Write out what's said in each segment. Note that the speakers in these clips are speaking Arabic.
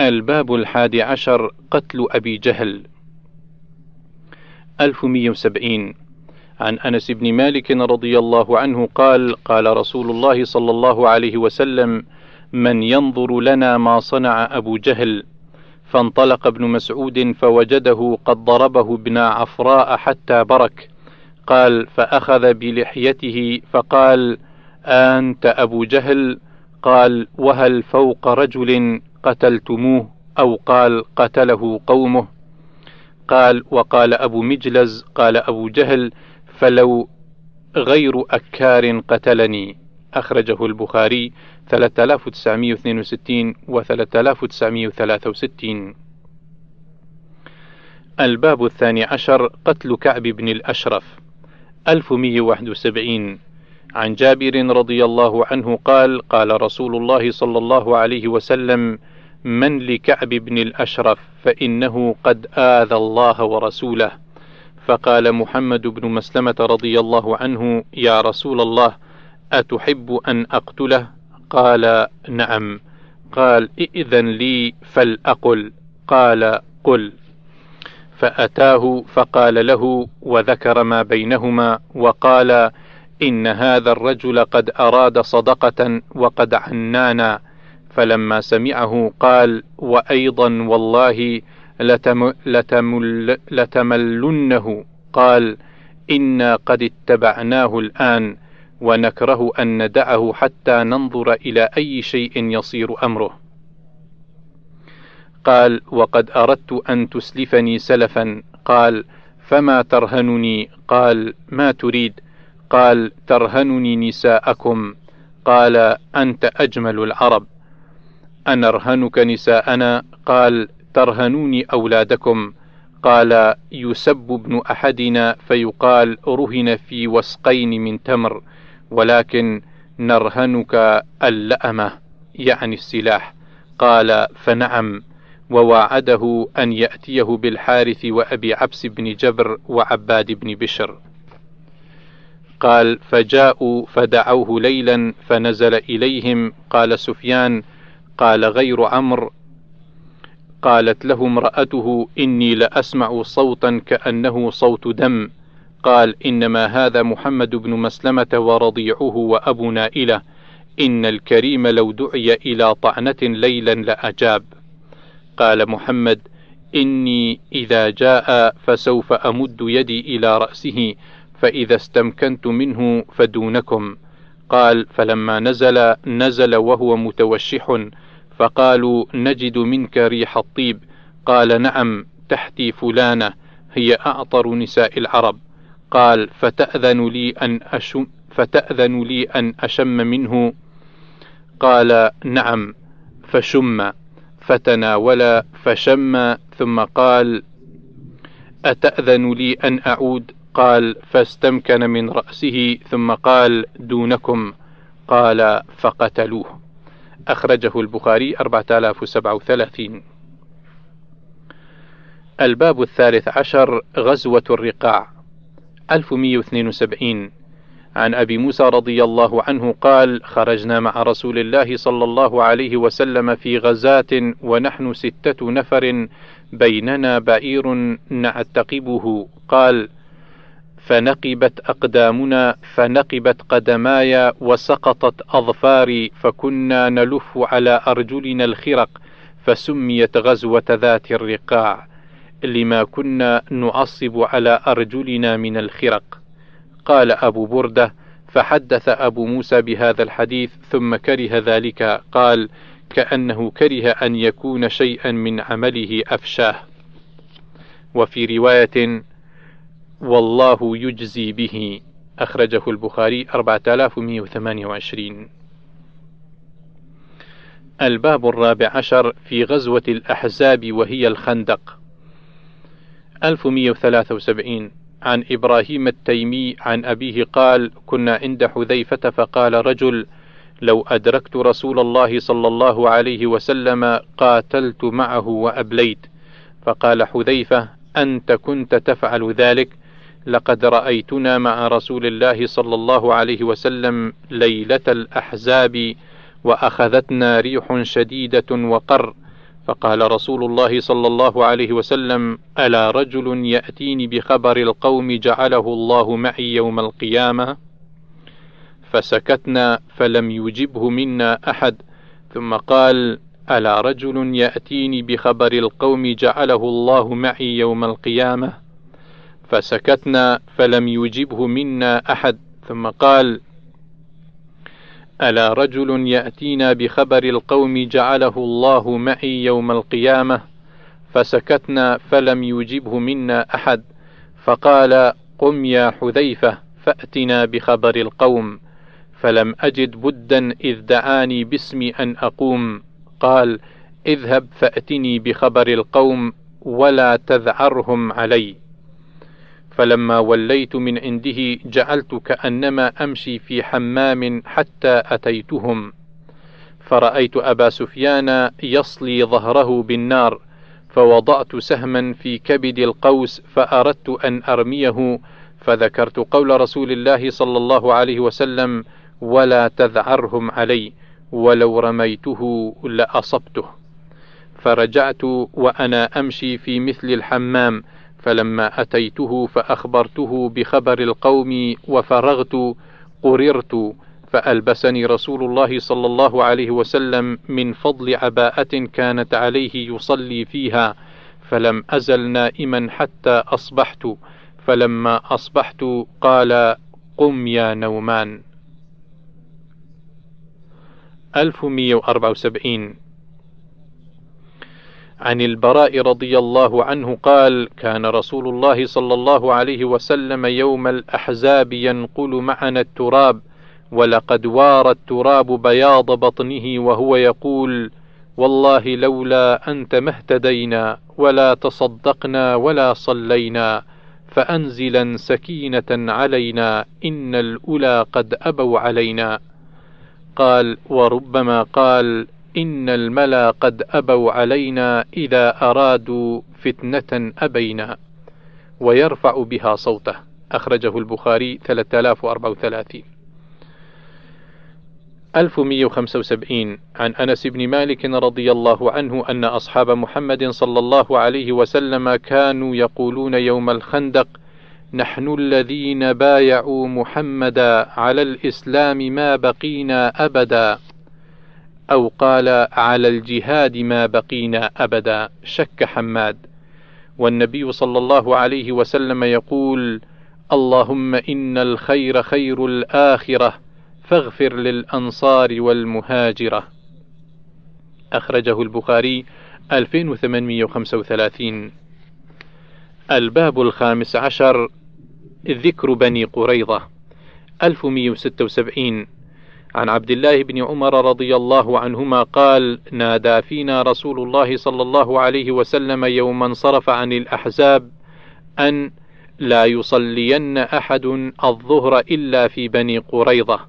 الباب الحادي عشر قتل أبي جهل. 1170 عن أنس بن مالك رضي الله عنه قال قال رسول الله صلى الله عليه وسلم من ينظر لنا ما صنع أبو جهل. فانطلق ابن مسعود فوجده قد ضربه ابن عفراء حتى برك. قال فأخذ بلحيته فقال أنت أبو جهل؟ قال وهل فوق رجل قتلتموه أو قال قتله قومه. قال وقال أبو مجلز قال أبو جهل فلو غير أكار قتلني. أخرجه البخاري 3962 و 3963 الباب الثاني عشر قتل كعب بن الأشرف 1171 عن جابر رضي الله عنه قال قال رسول الله صلى الله عليه وسلم من لكعب بن الأشرف فإنه قد آذى الله ورسوله. فقال محمد بن مسلمة رضي الله عنه يا رسول الله أتحب أن أقتله؟ قال نعم. قال ائذن لي فلأقل قال قل. فأتاه فقال له وذكر ما بينهما وقال إن هذا الرجل قد أراد صدقة وقد عنانا. فلما سمعه قال وأيضا والله لتم لتمل لتملنه. قال إنا قد اتبعناه الآن ونكره أن ندعه حتى ننظر إلى أي شيء يصير أمره. قال وقد أردت أن تسلفني سلفا. قال فما ترهنني؟ قال ما تريد؟ قال ترهنني نساءكم. قال أنت أجمل العرب. أنرهنك نساءنا؟ قال ترهنوني أولادكم. قال يسب ابن أحدنا فيقال رهن في وسقين من تمر ولكن نرهنك اللأمة يعني السلاح. قال فنعم. وواعده أن يأتيه بالحارث وأبي عبس بن جبر وعباد بن بشر. قال فجاءوا فدعوه ليلا فنزل إليهم. قال سفيان قال غير عمرو قالت له امرأته إني لأسمع صوتا كأنه صوت دم. قال إنما هذا محمد بن مسلمة ورضيعه وأبو نائلة إن الكريم لو دعي إلى طعنة ليلا لأجاب. قال محمد إني إذا جاء فسوف أمد يدي إلى رأسه. فإذا استمكنت منه فدونكم. قال فلما نزل نزل وهو متوشح فقالوا نجد منك ريح الطيب. قال نعم تحتي فلانة هي أعطر نساء العرب. قال فتأذن لي أن أشم فتأذن لي أن أشم منه. قال نعم فشم فتناول فشم ثم قال أتأذن لي أن أعود؟ قال فاستمكن من رأسه ثم قال دونكم قال فقتلوه أخرجه البخاري 4037 الباب الثالث عشر غزوة الرقاع. 1172 عن أبي موسى رضي الله عنه قال خرجنا مع رسول الله صلى الله عليه وسلم في غزاة ونحن ستة نفر بيننا بعير نعتقبه قال فنقبت أقدامنا فنقبت قدماي وسقطت أظفاري فكنا نلف على أرجلنا الخرق فسميت غزوة ذات الرقاع. لما كنا نعصب على أرجلنا من الخرق. قال أبو بردة فحدث أبو موسى بهذا الحديث ثم كره ذلك. قال كأنه كره أن يكون شيئا من عمله أفشاه. وفي رواية والله يجزي به. أخرجه البخاري 4128 الباب الرابع عشر في غزوة الأحزاب وهي الخندق. 1173 عن إبراهيم التيمي عن أبيه قال كنا عند حذيفة فقال رجل لو أدركت رسول الله صلى الله عليه وسلم قاتلت معه وأبليت. فقال حذيفة أنت كنت تفعل ذلك؟ لقد رأيتنا مع رسول الله صلى الله عليه وسلم ليلة الأحزاب وأخذتنا ريح شديدة وقر فقال رسول الله صلى الله عليه وسلم ألا رجل يأتيني بخبر القوم جعله الله معي يوم القيامة؟ فسكتنا فلم يجبه منا أحد. ثم قال ألا رجل يأتيني بخبر القوم جعله الله معي يوم القيامة؟ فسكتنا فلم يجبه منا أحد. ثم قال ألا رجل يأتينا بخبر القوم جعله الله معي يوم القيامة؟ فسكتنا فلم يجبه منا أحد. فقال قم يا حذيفة فأتنا بخبر القوم. فلم أجد بدا إذ دعاني باسمي أن أقوم. قال اذهب فأتني بخبر القوم ولا تذعرهم علي. فلما وليت من عنده جعلت كأنما أمشي في حمام حتى أتيتهم. فرأيت أبا سفيان يصلي ظهره بالنار فوضعت سهما في كبد القوس فأردت أن أرميه فذكرت قول رسول الله صلى الله عليه وسلم ولا تذعرهم علي ولو رميته لأصبته. فرجعت وأنا أمشي في مثل الحمام فلما أتيته فأخبرته بخبر القوم وفرغت قررت فألبسني رسول الله صلى الله عليه وسلم من فضل عباءة كانت عليه يصلي فيها فلم أزل نائما حتى أصبحت فلما أصبحت قال قم يا نومان. 1174 عن البراء رضي الله عنه قال كان رسول الله صلى الله عليه وسلم يوم الأحزاب ينقل معنا التراب ولقد وار التراب بياض بطنه وهو يقول والله لولا أنت ما اهتدينا ولا تصدقنا ولا صلينا فأنزلا سكينة علينا إن الأولى قد أبوا علينا. قال وربما قال إن الملا قد أبوا علينا إذا أرادوا فتنة أبينا ويرفع بها صوته. أخرجه البخاري 3034 1175 عن أنس بن مالك رضي الله عنه أن أصحاب محمد صلى الله عليه وسلم كانوا يقولون يوم الخندق نحن الذين بايعوا محمدا على الإسلام ما بقينا أبدا. أو قال على الجهاد ما بقينا أبدا شك حماد. والنبي صلى الله عليه وسلم يقول اللهم إن الخير خير الآخرة فاغفر للأنصار والمهاجرة. أخرجه البخاري 2835 الباب الخامس عشر ذكر بني قريظة 1176 عن عبد الله بن عمر رضي الله عنهما قال نادى فينا رسول الله صلى الله عليه وسلم يوم انصرف عن الأحزاب أن لا يصلين أحد الظهر إلا في بني قريظة.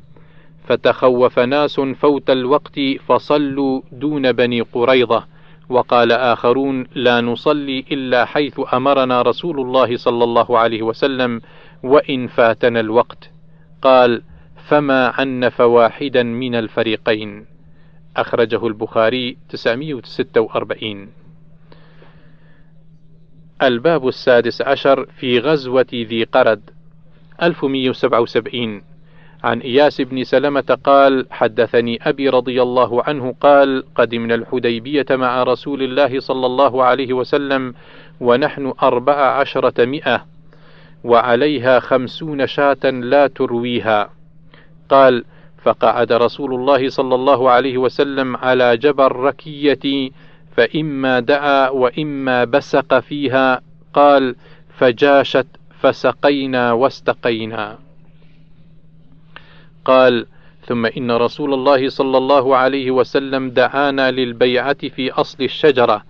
فتخوف ناس فوت الوقت فصلوا دون بني قريظة. وقال آخرون لا نصلي إلا حيث أمرنا رسول الله صلى الله عليه وسلم وإن فاتنا الوقت قال فما عنف واحدا من الفريقين أخرجه البخاري 946 الباب السادس عشر في غزوة ذي قرد 1177 عن إياس بن سلمة قال حدثني أبي رضي الله عنه قال قدمنا الحديبية مع رسول الله صلى الله عليه وسلم ونحن أربع عشرة مئة وعليها خمسون شاة لا ترويها. قال فقعد رسول الله صلى الله عليه وسلم على جبل ركية فإما دعا وإما بسق فيها قال فجاشت فسقينا واستقينا. قال ثم إن رسول الله صلى الله عليه وسلم دعانا للبيعة في أصل الشجرة.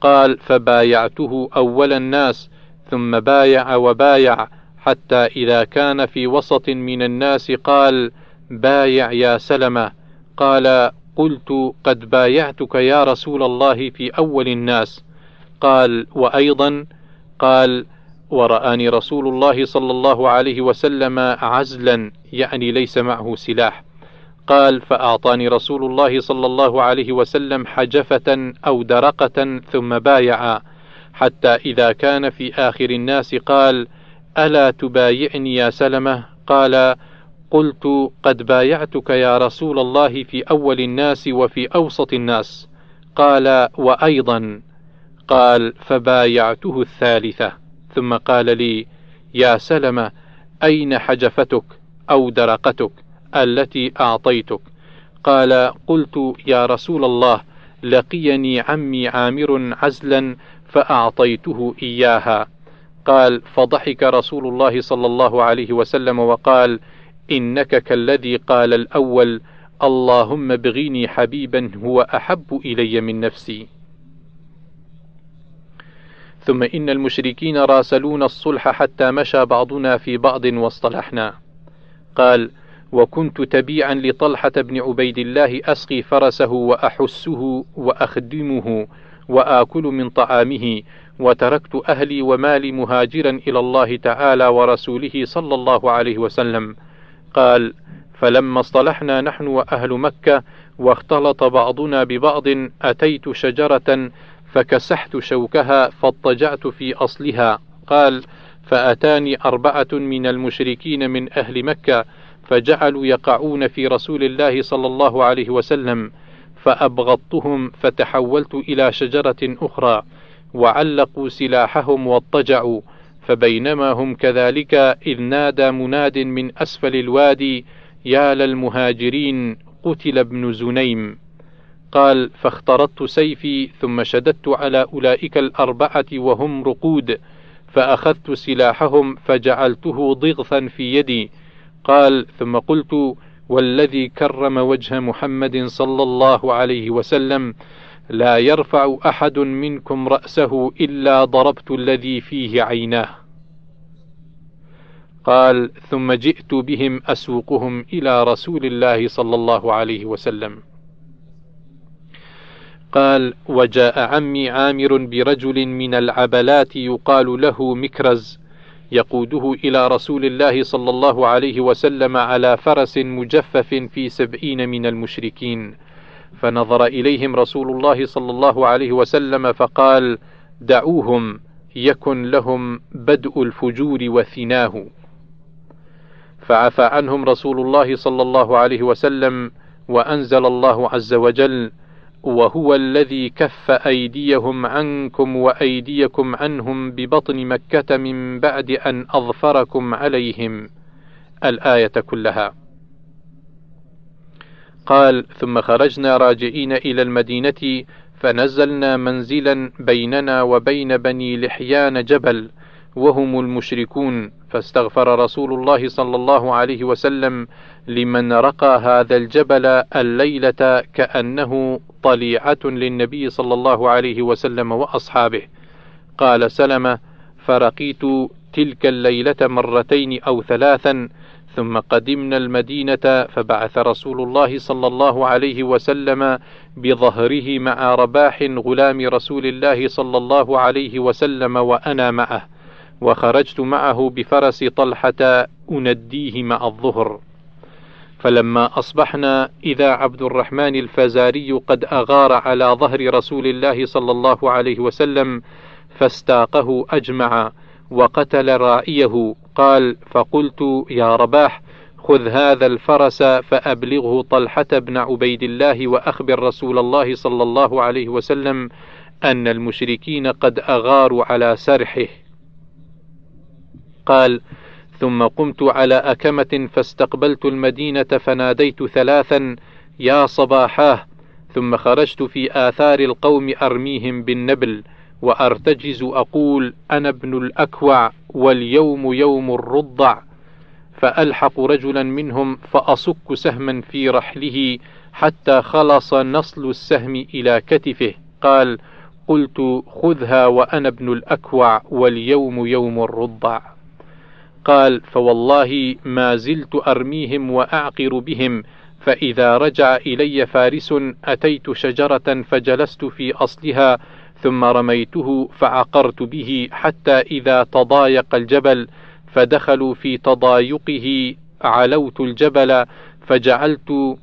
قال فبايعته أول الناس ثم بايع وبايع حتى إذا كان في وسط من الناس قال بايع يا سلمة. قال قلت قد بايعتك يا رسول الله في أول الناس. قال وأيضا. قال ورآني رسول الله صلى الله عليه وسلم عزلا يعني ليس معه سلاح. قال فأعطاني رسول الله صلى الله عليه وسلم حجفة أو درقة ثم بايع. حتى إذا كان في آخر الناس قال ألا تبايعني يا سلمة؟ قال قلت قد بايعتك يا رسول الله في أول الناس وفي أوسط الناس. قال وأيضا. قال فبايعته الثالثة. ثم قال لي يا سلمة أين حجفتك أو درقتك التي أعطيتك؟ قال قلت يا رسول الله لقيني عمي عامر عزلا فأعطيته إياها. قال فضحك رسول الله صلى الله عليه وسلم وقال إنك كالذي قال الأول اللهم بغيني حبيبا هو أحب إلي من نفسي. ثم إن المشركين راسلون الصلح حتى مشى بعضنا في بعض واصطلحنا. قال وكنت تبيعا لطلحة بن عبيد الله أسقي فرسه وأحسه وأخدمه وآكل من طعامه وتركت أهلي ومالي مهاجرا إلى الله تعالى ورسوله صلى الله عليه وسلم. قال فلما اصطلحنا نحن وأهل مكة واختلط بعضنا ببعض أتيت شجرة فكسحت شوكها فاضطجعت في أصلها. قال فأتاني أربعة من المشركين من أهل مكة فجعلوا يقعون في رسول الله صلى الله عليه وسلم فأبغضتهم فتحولت إلى شجرة أخرى وعلقوا سلاحهم واضطجعوا فبينما هم كذلك إذ نادى مناد من أسفل الوادي يا للمهاجرين قتل ابن زنيم. قال فاخترطت سيفي ثم شددت على أولئك الأربعة وهم رقود فأخذت سلاحهم فجعلته ضغثا في يدي. قال ثم قلت والذي كرم وجه محمد صلى الله عليه وسلم لا يرفع أحد منكم رأسه إلا ضربت الذي فيه عيناه. قال ثم جئت بهم أسوقهم إلى رسول الله صلى الله عليه وسلم. قال وجاء عمي عامر برجل من العبلات يقال له مكرز يقوده إلى رسول الله صلى الله عليه وسلم على فرس مجفف في سبعين من المشركين. فنظر إليهم رسول الله صلى الله عليه وسلم فقال دعوهم يكن لهم بدء الفجور وثناه. فعفى عنهم رسول الله صلى الله عليه وسلم وأنزل الله عز وجل وهو الذي كف أيديهم عنكم وأيديكم عنهم ببطن مكة من بعد أن أظفركم عليهم. الآية كلها. قال ثم خرجنا راجعين إلى المدينة فنزلنا منزلا بيننا وبين بني لحيان جبل وهم المشركون فاستغفر رسول الله صلى الله عليه وسلم لمن رقى هذا الجبل الليلة كأنه طليعة للنبي صلى الله عليه وسلم وأصحابه. قال سلمة فرقيت تلك الليلة مرتين أو ثلاثا ثم قدمنا المدينة فبعث رسول الله صلى الله عليه وسلم بظهره مع رباح غلام رسول الله صلى الله عليه وسلم وأنا معه وخرجت معه بفرس طلحة أنديه مع الظهر. فلما أصبحنا إذا عبد الرحمن الفزاري قد أغار على ظهر رسول الله صلى الله عليه وسلم فاستاقه أجمع وقتل رائيه قال فقلت يا رباح خذ هذا الفرس فأبلغه طلحة بن عبيد الله وأخبر رسول الله صلى الله عليه وسلم أن المشركين قد أغاروا على سرحه. قال ثم قمت على أكمة فاستقبلت المدينة فناديت ثلاثا يا صباحاه ثم خرجت في آثار القوم أرميهم بالنبل وأرتجز أقول أنا ابن الأكوع واليوم يوم الرضع فألحق رجلا منهم فأصك سهما في رحله حتى خلص نصل السهم إلى كتفه قال قلت خذها وأنا ابن الأكوع واليوم يوم الرضع. قال فوالله ما زلت أرميهم وأعقر بهم فإذا رجع إلي فارس أتيت شجرة فجلست في أصلها ثم رميته فعقرت به حتى إذا تضايق الجبل فدخلوا في تضايقه علوت الجبل فجعلت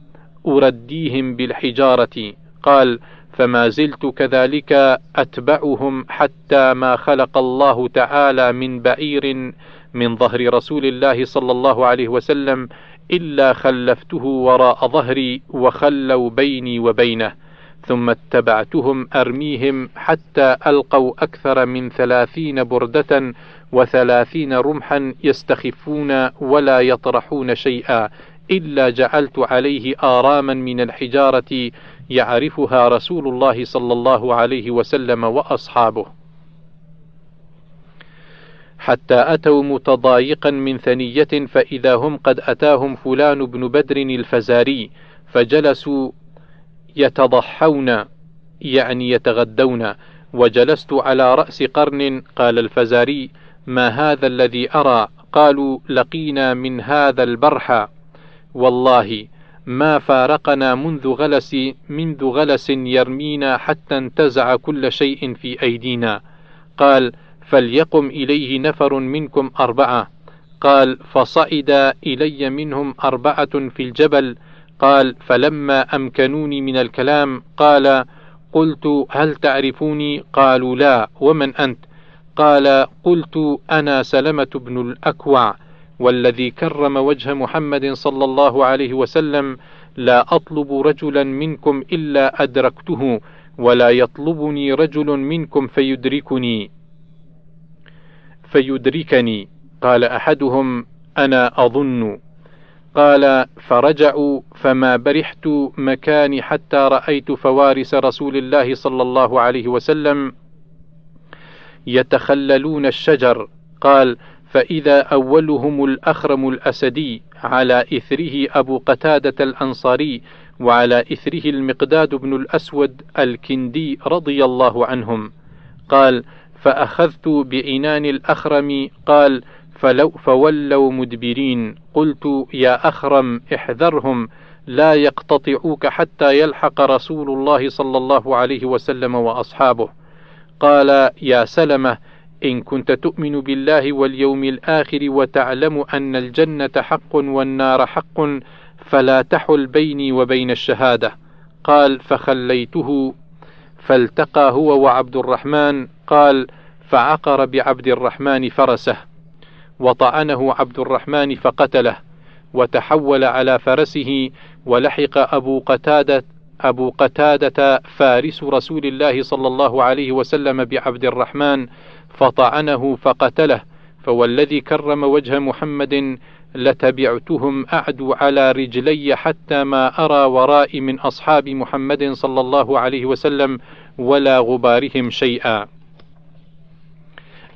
أرديهم بالحجارة. قال فما زلت كذلك أتبعهم حتى ما خلق الله تعالى من بعير من ظهر رسول الله صلى الله عليه وسلم إلا خلفته وراء ظهري وخلوا بيني وبينه. ثم اتبعتهم أرميهم حتى ألقوا أكثر من ثلاثين بردة وثلاثين رمحا يستخفون ولا يطرحون شيئا إلا جعلت عليه آراما من الحجارة يعرفها رسول الله صلى الله عليه وسلم وأصحابه. حتى أتوا متضايقا من ثنية فإذا هم قد أتاهم فلان بن بدر الفزاري فجلسوا يتضحون يعني يتغدون. وجلست على رأس قرن قال الفزاري. ما هذا الذي أرى؟ قالوا لقينا من هذا البرح. والله ما فارقنا منذ غلس منذ غلس يرمينا حتى انتزع كل شيء في أيدينا. قال فليقم إليه نفر منكم أربعة. قال فصعد إلي منهم أربعة في الجبل قال فلما أمكنوني من الكلام قال قلت هل تعرفوني؟ قالوا لا. ومن أنت؟ قال قلت أنا سلمة بن الأكوع والذي كرم وجه محمد صلى الله عليه وسلم لا أطلب رجلا منكم إلا أدركته ولا يطلبني رجل منكم فيدركني. فيدركني. قال أحدهم أنا أظن. قال فرجعوا فما برحت مكاني حتى رأيت فوارس رسول الله صلى الله عليه وسلم يتخللون الشجر. قال فإذا أولهم الأخرم الأسدي على إثره أبو قتادة الأنصاري وعلى إثره المقداد بن الأسود الكندي رضي الله عنهم. قال فأخذت بعنان الأخرم. قال فلو فولوا مدبرين. قلت يا أخرم احذرهم لا يقتطعوك حتى يلحق رسول الله صلى الله عليه وسلم وأصحابه. قال يا سلمة إن كنت تؤمن بالله واليوم الآخر وتعلم أن الجنة حق والنار حق فلا تحل بيني وبين الشهادة. قال فخليته فالتقى هو وعبد الرحمن. قال فعقر بعبد الرحمن فرسه. وطعنه عبد الرحمن فقتله وتحول على فرسه ولحق أبو قتادة أبو قتادة فارس رسول الله صلى الله عليه وسلم بعبد الرحمن فطعنه فقتله فوالذي كرم وجه محمد لتبعتهم أعدو على رجلي حتى ما أرى ورائي من أصحاب محمد صلى الله عليه وسلم ولا غبارهم شيئا.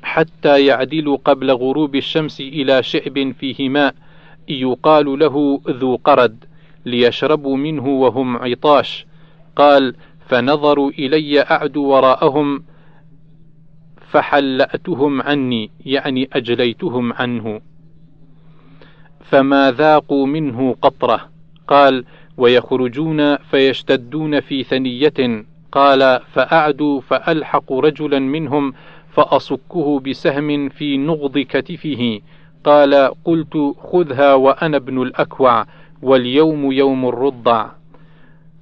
حتى يعدلوا قبل غروب الشمس إلى شعب فيه ماء يقال له ذو قرد ليشربوا منه وهم عطاش. قال فنظروا إلي أعد وراءهم فحلأتهم عني يعني أجليتهم عنه. فما ذاقوا منه قطرة. قال ويخرجون فيشتدون في ثنية. قال فأعدوا فألحق رجلا منهم فأصكه بسهم في نغض كتفه. قال قلت خذها وأنا ابن الأكوع واليوم يوم الرضع.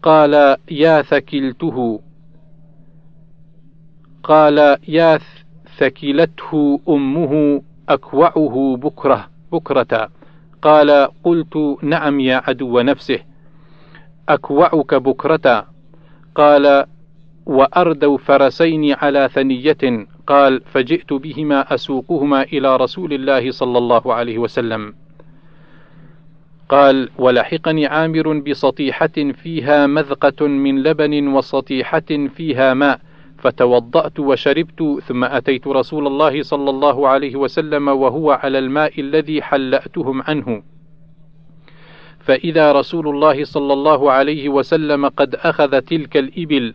قال يا ثكلته. قال يا ثكلته أمه أكوعه بكرة بكرة. قال قلت نعم يا عدو نفسه أكوعك بكرة. قال وأردوا فرسين على ثنية قال فجئت بهما أسوقهما إلى رسول الله صلى الله عليه وسلم. قال ولحقني عامر بسطيحة فيها مذقة من لبن وسطيحة فيها ماء فتوضأت وشربت ثم أتيت رسول الله صلى الله عليه وسلم وهو على الماء الذي حلأتهم عنه. فإذا رسول الله صلى الله عليه وسلم قد أخذ تلك الإبل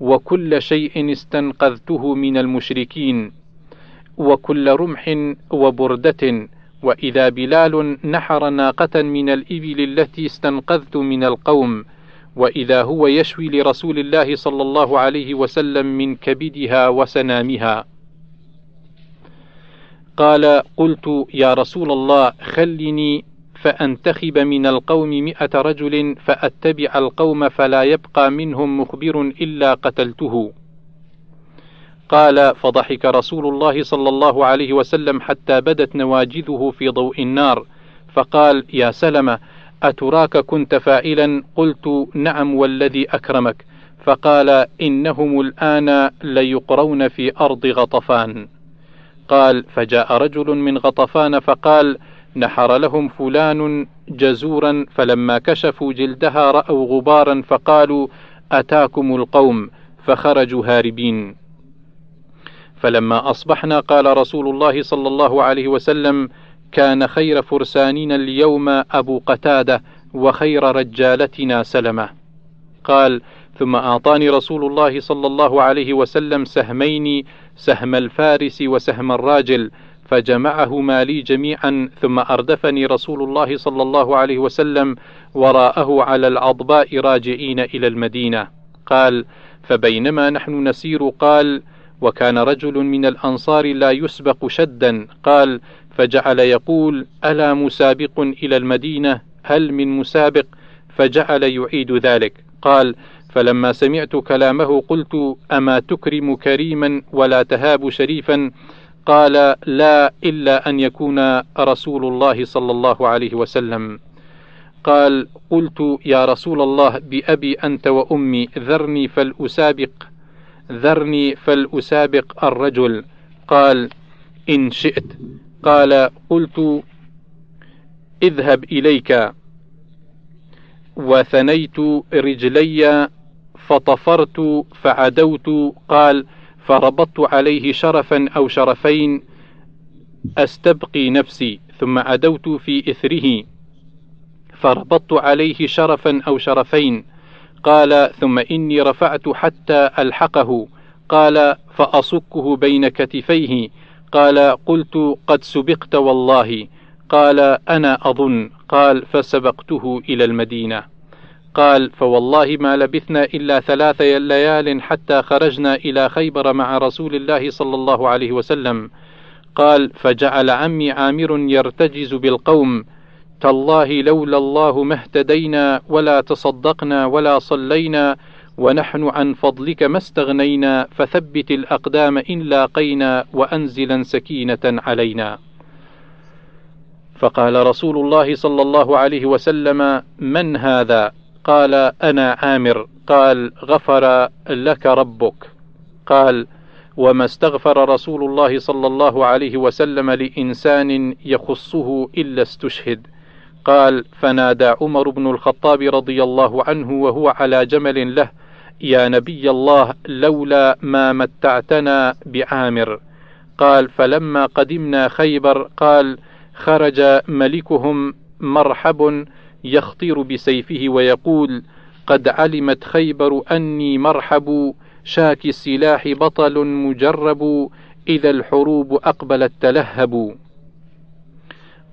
وكل شيء استنقذته من المشركين وكل رمح وبردة وإذا بلال نحر ناقة من الإبل التي استنقذت من القوم وإذا هو يشوي لرسول الله صلى الله عليه وسلم من كبدها وسنامها. قال قلت يا رسول الله خلني فأنتخب من القوم مئة رجل فأتبع القوم فلا يبقى منهم مخبر إلا قتلته. قال فضحك رسول الله صلى الله عليه وسلم حتى بدت نواجذه في ضوء النار فقال يا سلمة أتراك كنت فاعلا؟ قلت نعم والذي أكرمك. فقال إنهم الآن ليقرون في أرض غطفان. قال فجاء رجل من غطفان فقال نحر لهم فلان جزورا فلما كشفوا جلدها رأوا غبارا فقالوا أتاكم القوم فخرجوا هاربين. فلما أصبحنا قال رسول الله صلى الله عليه وسلم كان خير فرساننا اليوم أبو قتادة وخير رجالتنا سلمة. قال ثم أعطاني رسول الله صلى الله عليه وسلم سهمين سهم الفارس وسهم الراجل فجمعهما لي جميعا ثم أردفني رسول الله صلى الله عليه وسلم وراءه على العضباء راجعين إلى المدينة. قال فبينما نحن نسير قال وكان رجل من الأنصار لا يسبق شدا قال فجعل يقول ألا مسابق إلى المدينة؟ هل من مسابق؟ فجعل يعيد ذلك. قال فلما سمعت كلامه قلت أما تكرم كريما ولا تهاب شريفا؟ قال لا إلا أن يكون رسول الله صلى الله عليه وسلم. قال قلت يا رسول الله بأبي أنت وأمي ذرني فلأسابق ذرني فلأسابق الرجل. قال إن شئت. قال قلت اذهب إليك. وثنيت رجلي فطفرت فعدوت. قال فربطت عليه شرفا أو شرفين أستبقي نفسي ثم عدوت في إثره. فربطت عليه شرفا أو شرفين. قال ثم إني رفعت حتى ألحقه. قال فأصكه بين كتفيه. قال قلت قد سبقت والله. قال أنا أظن. قال فسبقته إلى المدينة. قال فوالله ما لبثنا إلا ثلاث ليال حتى خرجنا إلى خيبر مع رسول الله صلى الله عليه وسلم. قال فجعل عمي عامر يرتجز بالقوم. تالله لولا الله ما اهتدينا ولا تصدقنا ولا صلينا ونحن عن فضلك ما استغنينا فثبت الأقدام إن لاقينا وأنزلا سكينة علينا. فقال رسول الله صلى الله عليه وسلم من هذا؟ قال أنا عامر قال غفر لك ربك. قال وما استغفر رسول الله صلى الله عليه وسلم لإنسان يخصه إلا استشهد. قال فنادى عمر بن الخطاب رضي الله عنه وهو على جمل له يا نبي الله لولا ما متعتنا بعامر. قال فلما قدمنا خيبر قال خرج ملكهم مرحب يخطر بسيفه ويقول قد علمت خيبر أني مرحب شاك السلاح بطل مجرب إذا الحروب أقبلت تلهب.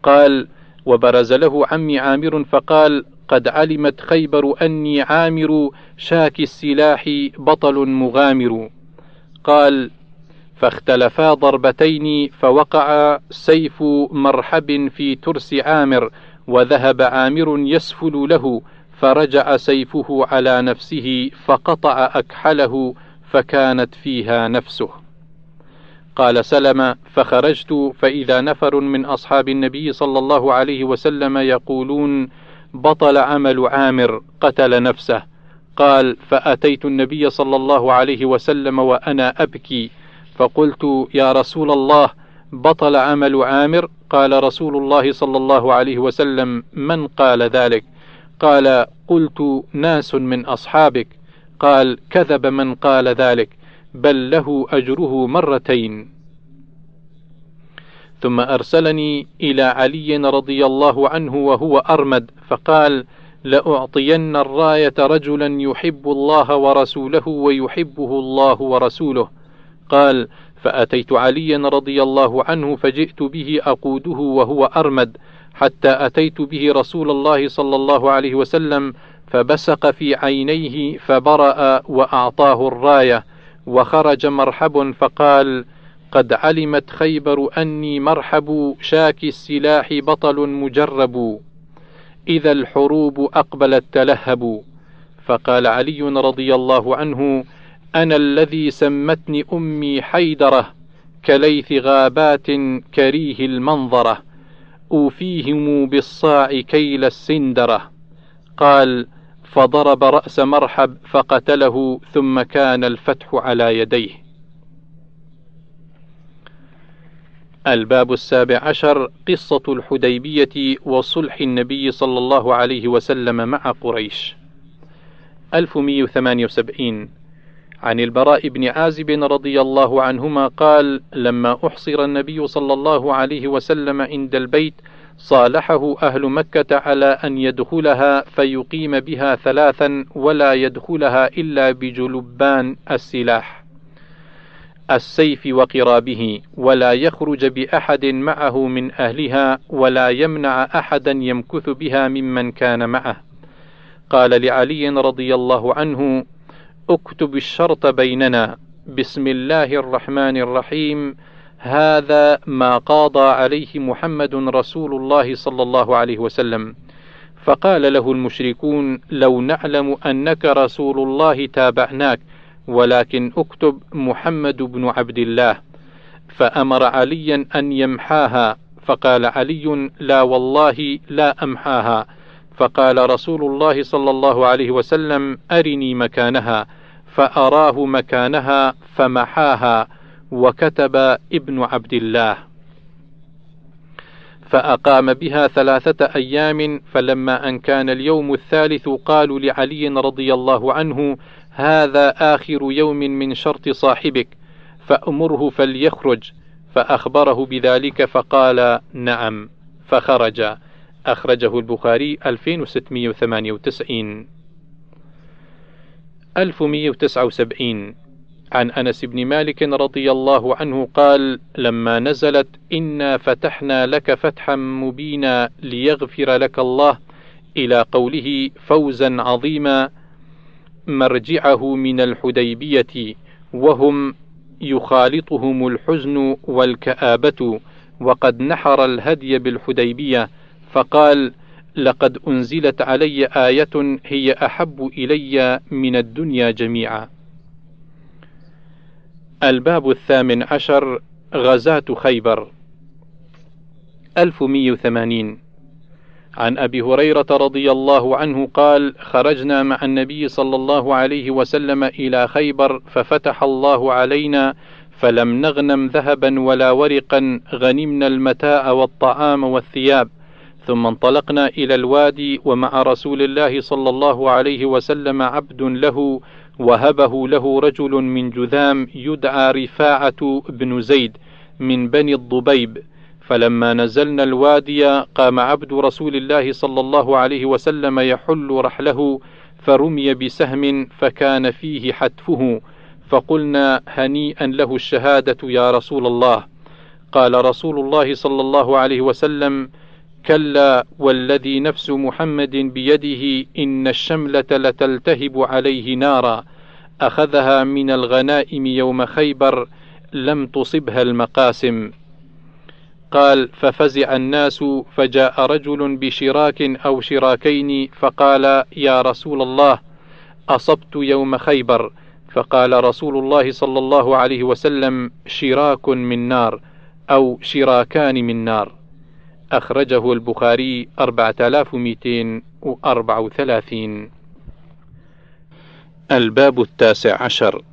قال وبرز له عمي عامر فقال قد علمت خيبر أني عامر شاك السلاح بطل مغامر. قال فاختلفا ضربتين فوقع سيف مرحب في ترس عامر وذهب عامر يسفل له فرجع سيفه على نفسه فقطع أكحله فكانت فيها نفسه. قال سلم فخرجت فإذا نفر من أصحاب النبي صلى الله عليه وسلم يقولون بطل عمل عامر قتل نفسه. قال فأتيت النبي صلى الله عليه وسلم وأنا أبكي فقلت يا رسول الله بطل عمل عامر قال رسول الله صلى الله عليه وسلم من قال ذلك؟ قال قلت ناس من أصحابك. قال كذب من قال ذلك بل له أجره مرتين. ثم أرسلني إلى علي رضي الله عنه وهو أرمد فقال لأعطين الراية رجلا يحب الله ورسوله ويحبه الله ورسوله. قال فأتيت عليا رضي الله عنه فجئت به أقوده وهو أرمد حتى أتيت به رسول الله صلى الله عليه وسلم فبسق في عينيه فبرأ وأعطاه الراية وخرج مرحب فقال قد علمت خيبر أني مرحب شاك السلاح بطل مجرب إذا الحروب أقبلت تلهبوا فقال علي رضي الله عنه أنا الذي سمتني أمي حيدرة كليث غابات كريه المنظرة أوفيهم بالصاع كيل السندرة. قال فضرب رأس مرحب فقتله ثم كان الفتح على يديه. الباب السابع عشر قصة الحديبية وصلح النبي صلى الله عليه وسلم مع قريش. 1178 عن البراء بن عازب رضي الله عنهما قال لما أحصر النبي صلى الله عليه وسلم عند البيت صالحه أهل مكة على أن يدخلها فيقيم بها ثلاثا ولا يدخلها إلا بجلبان السلاح السيف وقرابه ولا يخرج بأحد معه من أهلها ولا يمنع أحدا يمكث بها ممن كان معه. قال لعلي رضي الله عنه اكتب الشرط بيننا. بسم الله الرحمن الرحيم. هذا ما قاضى عليه محمد رسول الله صلى الله عليه وسلم. فقال له المشركون لو نعلم أنك رسول الله تابعناك ولكن اكتب محمد بن عبد الله. فأمر عليا أن يمحاها. فقال علي لا والله لا أمحاها. فقال رسول الله صلى الله عليه وسلم أرني مكانها. فأراه مكانها فمحاها وكتب ابن عبد الله. فأقام بها ثلاثة أيام فلما أن كان اليوم الثالث قالوا لعلي رضي الله عنه هذا آخر يوم من شرط صاحبك فأمره فليخرج. فأخبره بذلك فقال نعم. فخرج. أخرجه البخاري 2698 1179 عن أنس بن مالك رضي الله عنه قال لما نزلت إنا فتحنا لك فتحا مبينا ليغفر لك الله إلى قوله فوزا عظيما مرجعه من الحديبية وهم يخالطهم الحزن والكآبة وقد نحر الهدي بالحديبية فقال لقد أنزلت علي آية هي أحب إلي من الدنيا جميعا. الباب الثامن عشر غزاة خيبر. 1180 عن أبي هريرة رضي الله عنه قال خرجنا مع النبي صلى الله عليه وسلم إلى خيبر ففتح الله علينا فلم نغنم ذهبا ولا ورقا غنمنا المتاع والطعام والثياب. ثم انطلقنا إلى الوادي ومع رسول الله صلى الله عليه وسلم عبد له وهبه له رجل من جذام يدعى رفاعة بن زيد من بني الضبيب. فلما نزلنا الوادي قام عبد رسول الله صلى الله عليه وسلم يحل رحله فرمي بسهم فكان فيه حتفه. فقلنا هنيئا له الشهادة يا رسول الله. قال رسول الله صلى الله عليه وسلم كلا والذي نفس محمد بيده إن الشملة لتلتهب عليه نارا أخذها من الغنائم يوم خيبر لم تصبها المقاسم. قال ففزع الناس فجاء رجل بشراك أو شراكين فقال يا رسول الله أصبت يوم خيبر. فقال رسول الله صلى الله عليه وسلم شراك من نار أو شراكان من نار. أخرجه البخاري 4234 الباب التاسع عشر.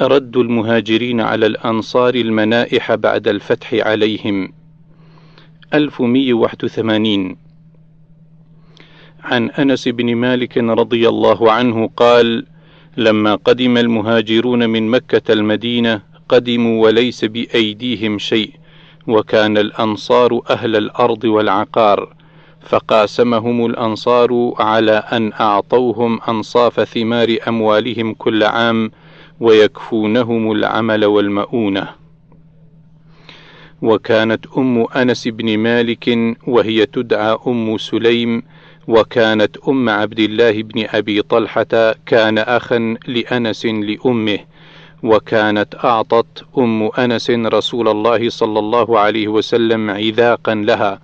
رد المهاجرين على الأنصار المنائح بعد الفتح عليهم. 1181 عن أنس بن مالك رضي الله عنه قال لما قدم المهاجرون من مكة المدينة قدموا وليس بأيديهم شيء وكان الأنصار أهل الأرض والعقار فقاسمهم الأنصار على أن أعطوهم أنصاف ثمار أموالهم كل عام ويكفونهم العمل والمؤونة. وكانت أم أنس بن مالك وهي تدعى أم سليم وكانت أم عبد الله بن أبي طلحة كان أخا لأنس لأمه وكانت أعطت أم أنس رسول الله صلى الله عليه وسلم عذاقا لها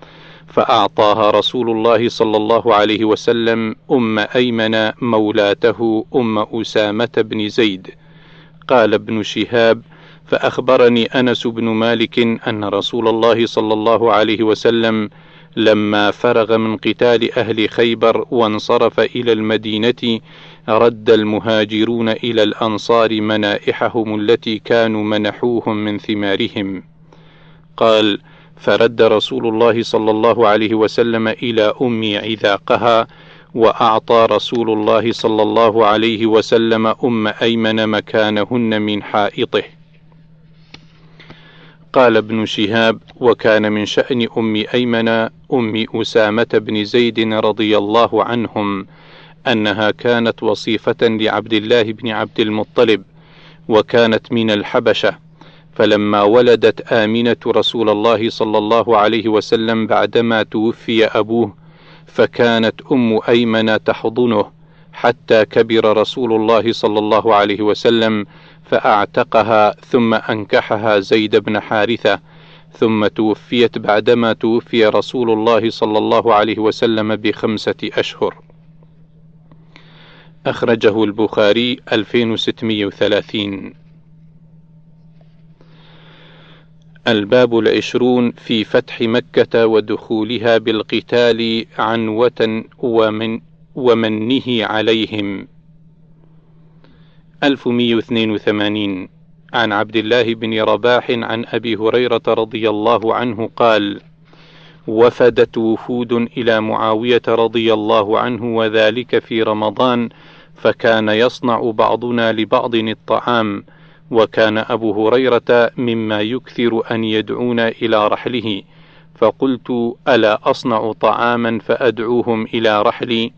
فأعطاها رسول الله صلى الله عليه وسلم أم أيمن مولاته أم أسامة بن زيد. قال ابن شهاب فأخبرني أنس بن مالك أن رسول الله صلى الله عليه وسلم لما فرغ من قتال أهل خيبر وانصرف إلى المدينة رد المهاجرون إلى الأنصار منائحهم التي كانوا منحوهم من ثمارهم. قال فرد رسول الله صلى الله عليه وسلم إلى أمي عذاقها وأعطى رسول الله صلى الله عليه وسلم أم أيمن مكانهن من حائطه. قال ابن شهاب وكان من شأن أم أيمن أم أسامة بن زيد رضي الله عنهم أنها كانت وصيفة لعبد الله بن عبد المطلب وكانت من الحبشة. فلما ولدت آمنة رسول الله صلى الله عليه وسلم بعدما توفي أبوه فكانت أم أيمن تحضنه. حتى كبر رسول الله صلى الله عليه وسلم فأعتقها ثم أنكحها زيد بن حارثة. ثم توفيت بعدما توفي رسول الله صلى الله عليه وسلم بخمسة أشهر. أخرجه البخاري 2630 الباب العشرون في فتح مكة ودخولها بالقتال عنوة ومن ومنه عليهم. 1182 عن عبد الله بن رباح عن أبي هريرة رضي الله عنه قال: وفدت وفود إلى معاوية رضي الله عنه وذلك في رمضان فكان يصنع بعضنا لبعض الطعام وكان أبو هريرة مما يكثر أن يدعونا إلى رحله. فقلت ألا أصنع طعاما فأدعوهم إلى رحلي؟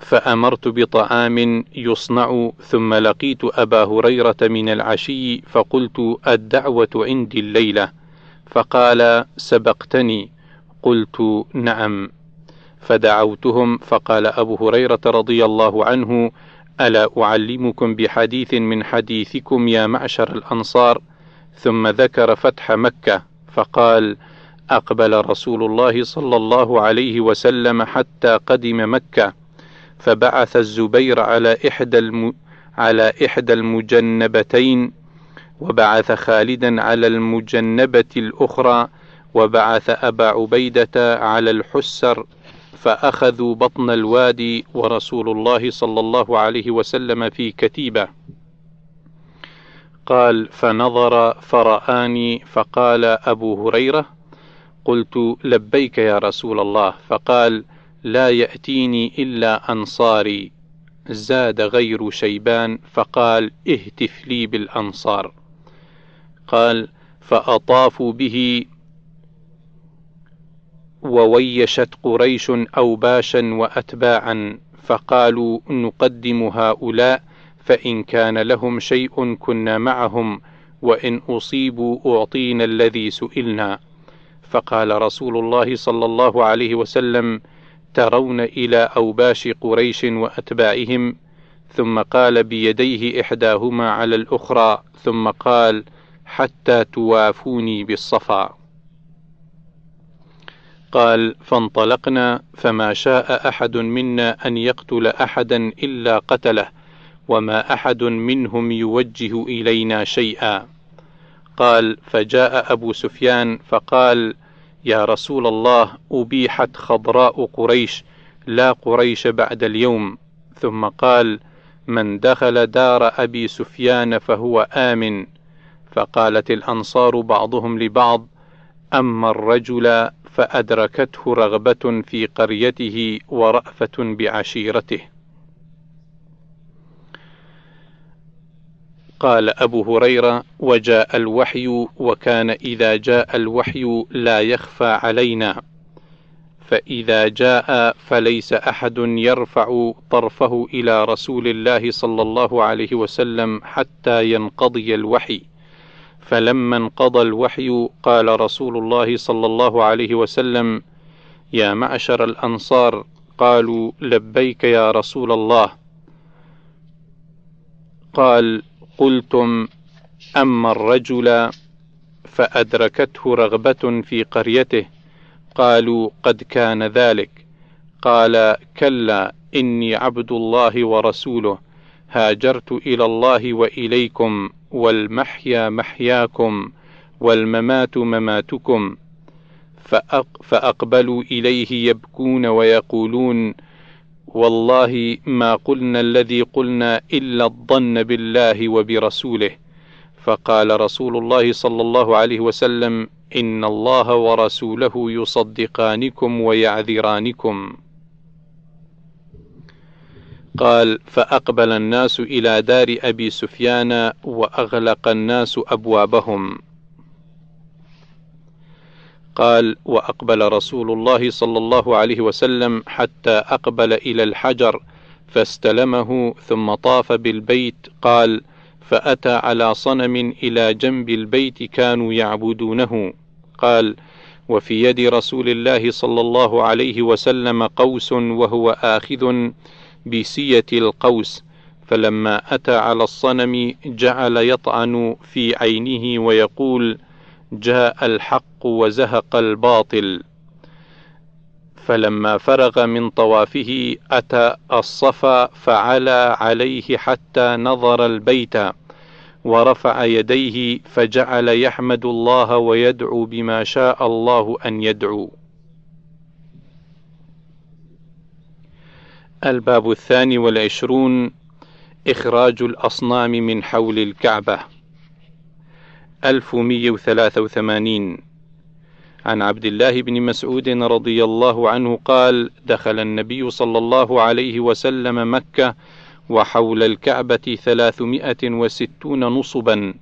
فأمرت بطعام يصنع ثم لقيت أبا هريرة من العشي فقلت الدعوة عندي الليلة. فقال سبقتني. قلت نعم. فدعوتهم فقال أبو هريرة رضي الله عنه ألا أعلمكم بحديث من حديثكم يا معشر الأنصار؟ ثم ذكر فتح مكة فقال أقبل رسول الله صلى الله عليه وسلم حتى قدم مكة فبعث الزبير على إحدى الم... على إحدى المجنبتين وبعث خالدا على المجنبة الأخرى وبعث أبا عبيدة على الحسر فأخذوا بطن الوادي ورسول الله صلى الله عليه وسلم في كتيبة. قال فنظر فرآني فقال أبو هريرة قلت لبيك يا رسول الله. فقال لا يأتيني إلا أنصاري. زاد غير شيبان فقال اهتف لي بالأنصار. قال فأطافوا به وويشت قريش أوباشا وأتباعا فقالوا نقدم هؤلاء فإن كان لهم شيء كنا معهم وإن أصيبوا أعطينا الذي سئلنا. فقال رسول الله صلى الله عليه وسلم ترون إلى أوباش قريش وأتباعهم؟ ثم قال بيديه إحداهما على الأخرى ثم قال حتى توافوني بالصفا. قال فانطلقنا فما شاء أحد منا أن يقتل أحدا إلا قتله وما أحد منهم يوجه إلينا شيئا. قال فجاء أبو سفيان فقال يا رسول الله أبيحت خضراء قريش لا قريش بعد اليوم. ثم قال من دخل دار أبي سفيان فهو آمن. فقالت الأنصار بعضهم لبعض أما الرجل فأدركته رغبة في قريته ورأفة بعشيرته. قال أبو هريرة وجاء الوحي وكان إذا جاء الوحي لا يخفى علينا. فإذا جاء فليس أحد يرفع طرفه إلى رسول الله صلى الله عليه وسلم حتى ينقضي الوحي. فلما انقضى الوحي قال رسول الله صلى الله عليه وسلم يا معشر الأنصار قالوا لبيك يا رسول الله. قال قلتم أما الرجل فأدركته رغبة في قريته قالوا قد كان ذلك قال كلا إني عبد الله ورسوله هاجرت إلى الله وإليكم. والمحيا محياكم والممات مماتكم فأقبلوا إليه يبكون ويقولون والله ما قلنا الذي قلنا إلا الظن بالله وبرسوله. فقال رسول الله صلى الله عليه وسلم إن الله ورسوله يصدقانكم ويعذرانكم. قال فأقبل الناس إلى دار أبي سفيان وأغلق الناس أبوابهم. قال وأقبل رسول الله صلى الله عليه وسلم حتى أقبل إلى الحجر فاستلمه ثم طاف بالبيت. قال فأتى على صنم إلى جنب البيت كانوا يعبدونه. قال وفي يد رسول الله صلى الله عليه وسلم قوس وهو آخذ بسية القوس فلما أتى على الصنم جعل يطعن في عينه ويقول جاء الحق وزهق الباطل. فلما فرغ من طوافه أتى الصفا فعلى عليه حتى نظر البيت ورفع يديه فجعل يحمد الله ويدعو بما شاء الله أن يدعو. الباب الثاني والعشرون إخراج الأصنام من حول الكعبة. 1183 عن عبد الله بن مسعود رضي الله عنه قال دخل النبي صلى الله عليه وسلم مكة وحول الكعبة ثلاثمائة وستون نصبا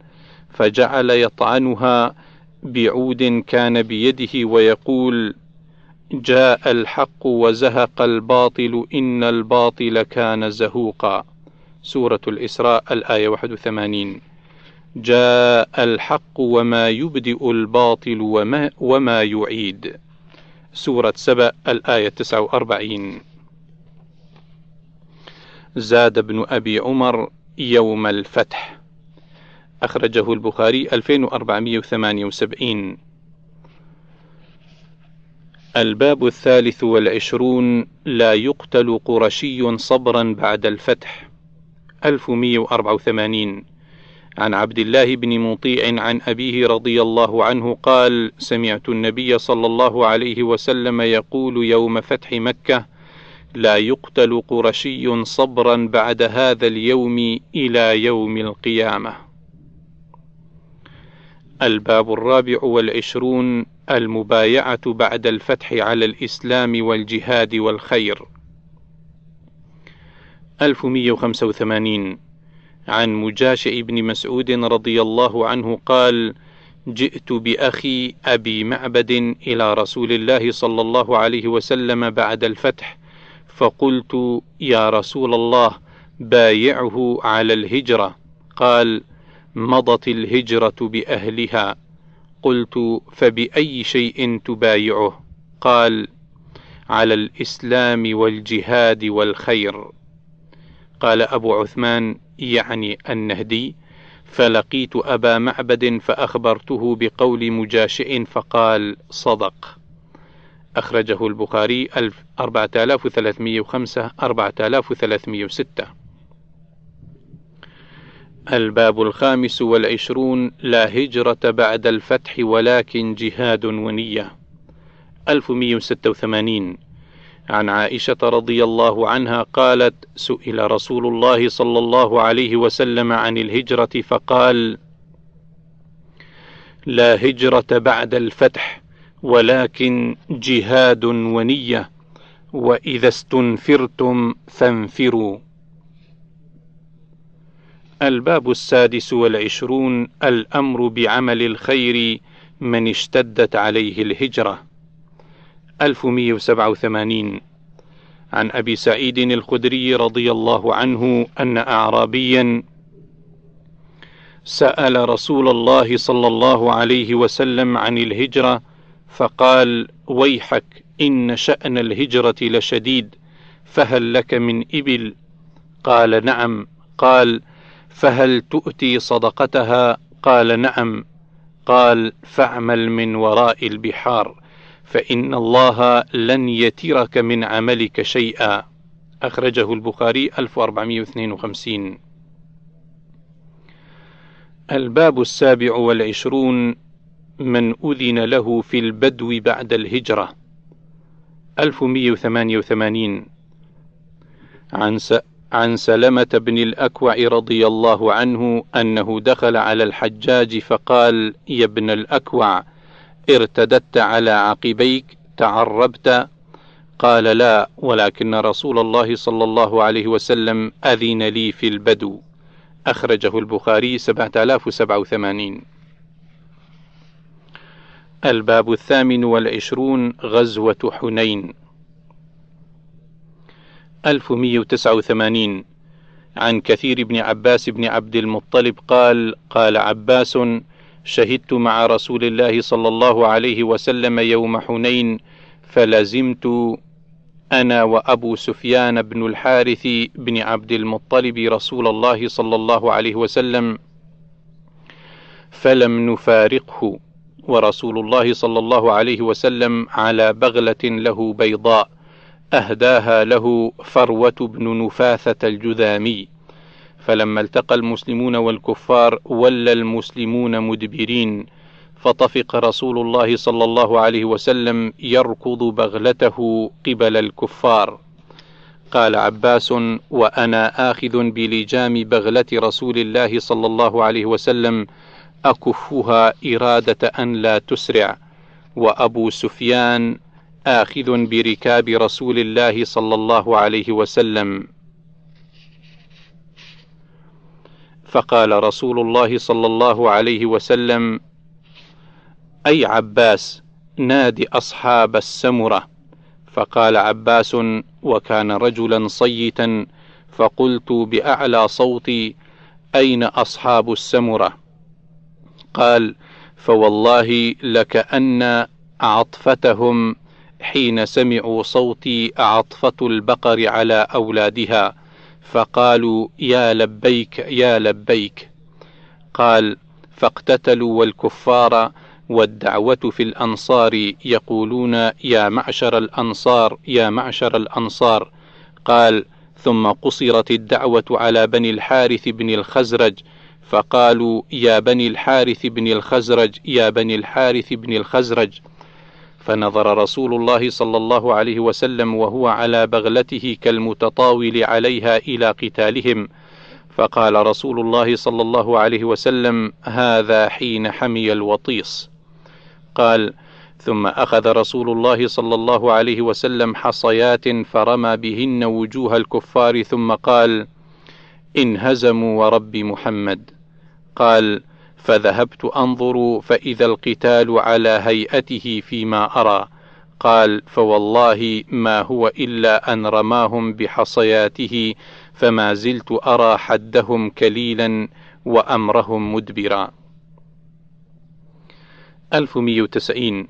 فجعل يطعنها بعود كان بيده ويقول جاء الحق وزهق الباطل إن الباطل كان زهوقا. سورة الإسراء الآية 81 جاء الحق وما يبدئ الباطل وما, وما يعيد. سورة سبأ الآية 49 زاد ابن أبي عمر يوم الفتح. أخرجه البخاري 2478 الباب الثالث والعشرون لا يقتل قرشي صبرا بعد الفتح. 1184 عن عبد الله بن مطيع عن أبيه رضي الله عنه قال سمعت النبي صلى الله عليه وسلم يقول يوم فتح مكة لا يقتل قرشي صبرا بعد هذا اليوم إلى يوم القيامة. الباب الرابع والعشرون المبايعة بعد الفتح على الإسلام والجهاد والخير. 1185 عن مجاشع بن مسعود رضي الله عنه قال جئت بأخي أبي معبد إلى رسول الله صلى الله عليه وسلم بعد الفتح فقلت يا رسول الله بايعه على الهجرة. قال مضت الهجرة بأهلها. قلت فبأي شيء تبايعه؟ قال على الإسلام والجهاد والخير. قال أبو عثمان يعني النهدي فلقيت أبا معبد فأخبرته بقول مجاشئ فقال صدق. أخرجه البخاري 4305 4306 الباب الخامس والعشرون لا هجرة بعد الفتح ولكن جهاد ونية. 1186 عن عائشة رضي الله عنها قالت سئل رسول الله صلى الله عليه وسلم عن الهجرة فقال لا هجرة بعد الفتح ولكن جهاد ونية وإذا استنفرتم فانفروا. الباب السادس والعشرون الأمر بعمل الخير من اشتدت عليه الهجرة. 1187 عن أبي سعيد الخدري رضي الله عنه أن أعرابيا سأل رسول الله صلى الله عليه وسلم عن الهجرة فقال ويحك إن شأن الهجرة لشديد فهل لك من إبل؟ قال نعم. قال فهل تؤتي صدقتها؟ قال نعم. قال فاعمل من وراء البحار فإن الله لن يترك من عملك شيئا. أخرجه البخاري 1452 الباب السابع والعشرون من أذن له في البدو بعد الهجرة. 1188 عن. عن سلمة بن الأكوع رضي الله عنه أنه دخل على الحجاج فقال: يا ابن الأكوع ارتددت على عقبيك تعربت؟ قال لا ولكن رسول الله صلى الله عليه وسلم أذن لي في البدو. أخرجه البخاري 7087 الباب الثامن والعشرون غزوة حنين. 1189 عن كثير بن عباس بن عبد المطلب قال قال عباس شهدت مع رسول الله صلى الله عليه وسلم يوم حنين فلزمت أنا وأبو سفيان بن الحارث بن عبد المطلب رسول الله صلى الله عليه وسلم فلم نفارقه ورسول الله صلى الله عليه وسلم على بغلة له بيضاء أهداها له فروة بن نفاثة الجذامي. فلما التقى المسلمون والكفار ولى المسلمون مدبرين فطفق رسول الله صلى الله عليه وسلم يركض بغلته قبل الكفار. قال عباس وأنا آخذ بلجام بغلة رسول الله صلى الله عليه وسلم أكفها إرادة أن لا تسرع. وأبو سفيان آخذ بركاب رسول الله صلى الله عليه وسلم. فقال رسول الله صلى الله عليه وسلم أي عباس ناد أصحاب السمرة. فقال عباس وكان رجلا صيتا فقلت بأعلى صوتي أين أصحاب السمرة؟ قال فوالله لكان عطفتهم حين سمعوا صوتي عطفه البقر على أولادها فقالوا يا لبيك يا لبيك. قال فاقتتلوا والكفار والدعوة في الأنصار يقولون يا معشر الأنصار يا معشر الأنصار. قال ثم قصرت الدعوة على بني الحارث بن الخزرج. فقالوا يا بني الحارث بن الخزرج يا بني الحارث بن الخزرج. فنظر رسول الله صلى الله عليه وسلم وهو على بغلته كالمتطاول عليها إلى قتالهم. فقال رسول الله صلى الله عليه وسلم هذا حين حمي الوطيس. قال ثم أخذ رسول الله صلى الله عليه وسلم حصيات فرمى بهن وجوه الكفار ثم قال انهزموا ورب محمد. قال فذهبت أنظر فإذا القتال على هيئته فيما أرى. قال فوالله ما الا إلا أن رماهم بحصياته فما زلت أرى حدهم كليلا وأمرهم مدبرا. 1190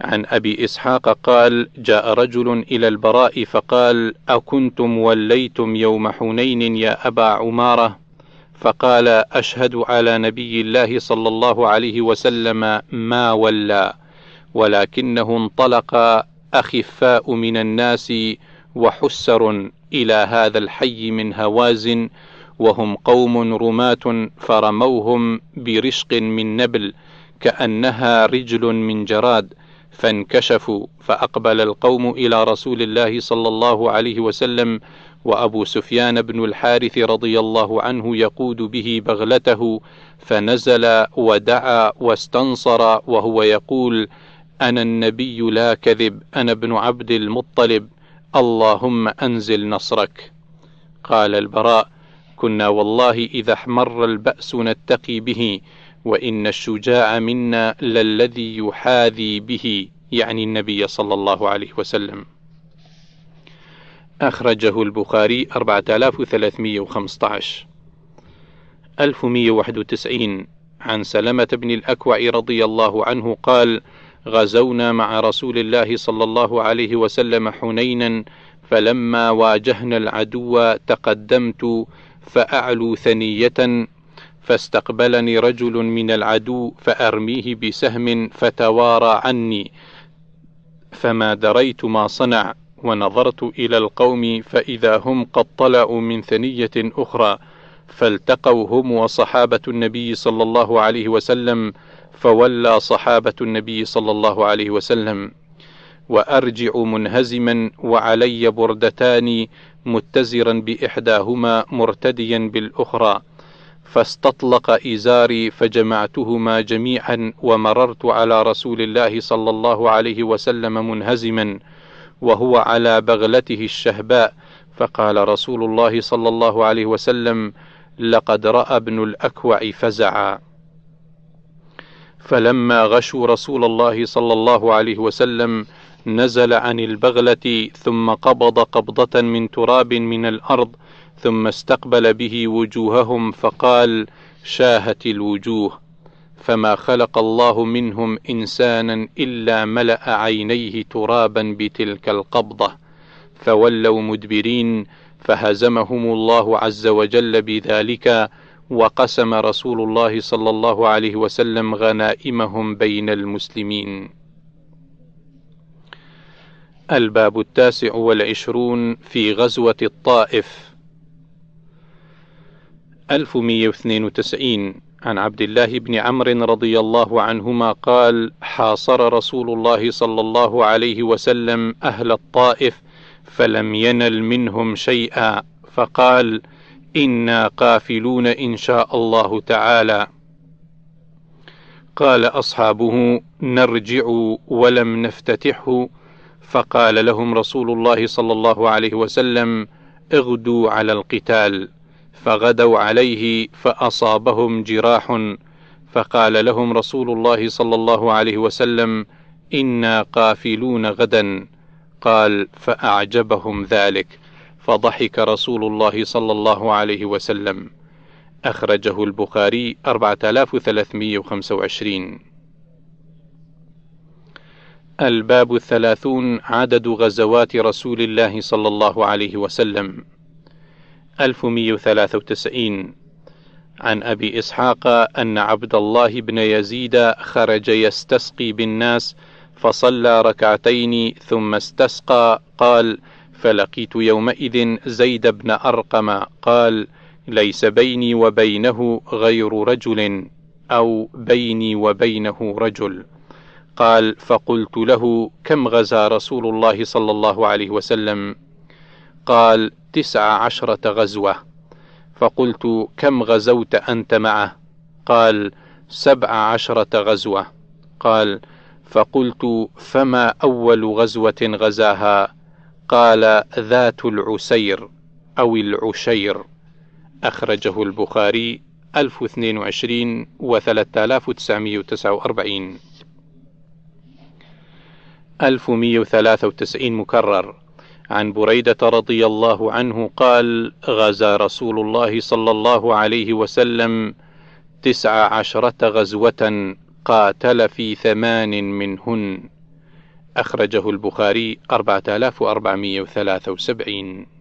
عن أبي إسحاق قال جاء رجل إلى البراء فقال أكنتم وليتم يوم حنين يا أبا عمارة؟ فقال أشهد على نبي الله صلى الله عليه وسلم ما ولى ولكنه انطلق أخفاء من الناس وحسر إلى هذا الحي من هوازن وهم قوم رماة فرموهم برشق من نبل كأنها رجل من جراد. فانكشفوا فأقبل القوم إلى رسول الله صلى الله عليه وسلم وأبو سفيان بن الحارث رضي الله عنه يقود به بغلته فنزل ودعا واستنصر وهو يقول أنا النبي لا كذب أنا ابن عبد المطلب اللهم أنزل نصرك. قال البراء كنا والله إذا احمر البأس نتقي به وإن الشجاع منا للذي يحاذي به يعني النبي صلى الله عليه وسلم. أخرجه البخاري 4315 1191 عن سلمة بن الأكوع رضي الله عنه قال: غزونا مع رسول الله صلى الله عليه وسلم حنينا فلما واجهنا العدو تقدمت فأعلو ثنية فاستقبلني رجل من العدو فأرميه بسهم فتوارى عني. فما دريت ما صنع ونظرت إلى القوم فإذا هم قد طلعوا من ثنية أخرى فالتقوا هم وصحابة النبي صلى الله عليه وسلم فولى صحابة النبي صلى الله عليه وسلم. وأرجع منهزما وعلي بردتان متزرا بإحداهما مرتديا بالأخرى. فاستطلق إزاري فجمعتهما جميعا ومررت على رسول الله صلى الله عليه وسلم منهزما وهو على بغلته الشهباء. فقال رسول الله صلى الله عليه وسلم لقد رأى ابن الأكوع فزعا. فلما غشوا رسول الله صلى الله عليه وسلم نزل عن البغلة ثم قبض قبضة من تراب من الأرض ثم استقبل به وجوههم فقال شاهت الوجوه فما خلق الله منهم إنسانا إلا ملأ عينيه ترابا بتلك القبضة فولوا مدبرين فهزمهم الله عز وجل بذلك وقسم رسول الله صلى الله عليه وسلم غنائمهم بين المسلمين. الباب التاسع والعشرون في غزوة الطائف. 1192 عن عبد الله بن عمرو رضي الله عنهما قال حاصر رسول الله صلى الله عليه وسلم أهل الطائف فلم ينل منهم شيئا فقال إنا قافلون إن شاء الله تعالى. قال أصحابه نرجع ولم نفتتحه فقال لهم رسول الله صلى الله عليه وسلم اغدوا على القتال. فغدوا عليه فأصابهم جراح فقال لهم رسول الله صلى الله عليه وسلم إنا قافلون غدا. قال فأعجبهم ذلك. فضحك رسول الله صلى الله عليه وسلم. أخرجه البخاري 4325 الباب الثلاثون عدد غزوات رسول الله صلى الله عليه وسلم. 1193 عن أبي إسحاق أن عبد الله بن يزيد خرج يستسقي بالناس فصلى ركعتين ثم استسقى قال فلقيت يومئذ زيد بن أرقم قال ليس بيني وبينه غير رجل أو بيني وبينه رجل. قال فقلت له كم غزا رسول الله صلى الله عليه وسلم؟ قال تسع عشرة غزوة. فقلت كم غزوت أنت معه؟ قال سبع عشرة غزوة. قال فقلت فما أول غزوة غزاها؟ قال ذات العسير أو العشير. أخرجه البخاري 1022 و 3949 1193 مكرر. عن بريدة رضي الله عنه قال غزا رسول الله صلى الله عليه وسلم تسع عشرة غزوة قاتل في ثمان منهن. أخرجه البخاري 4473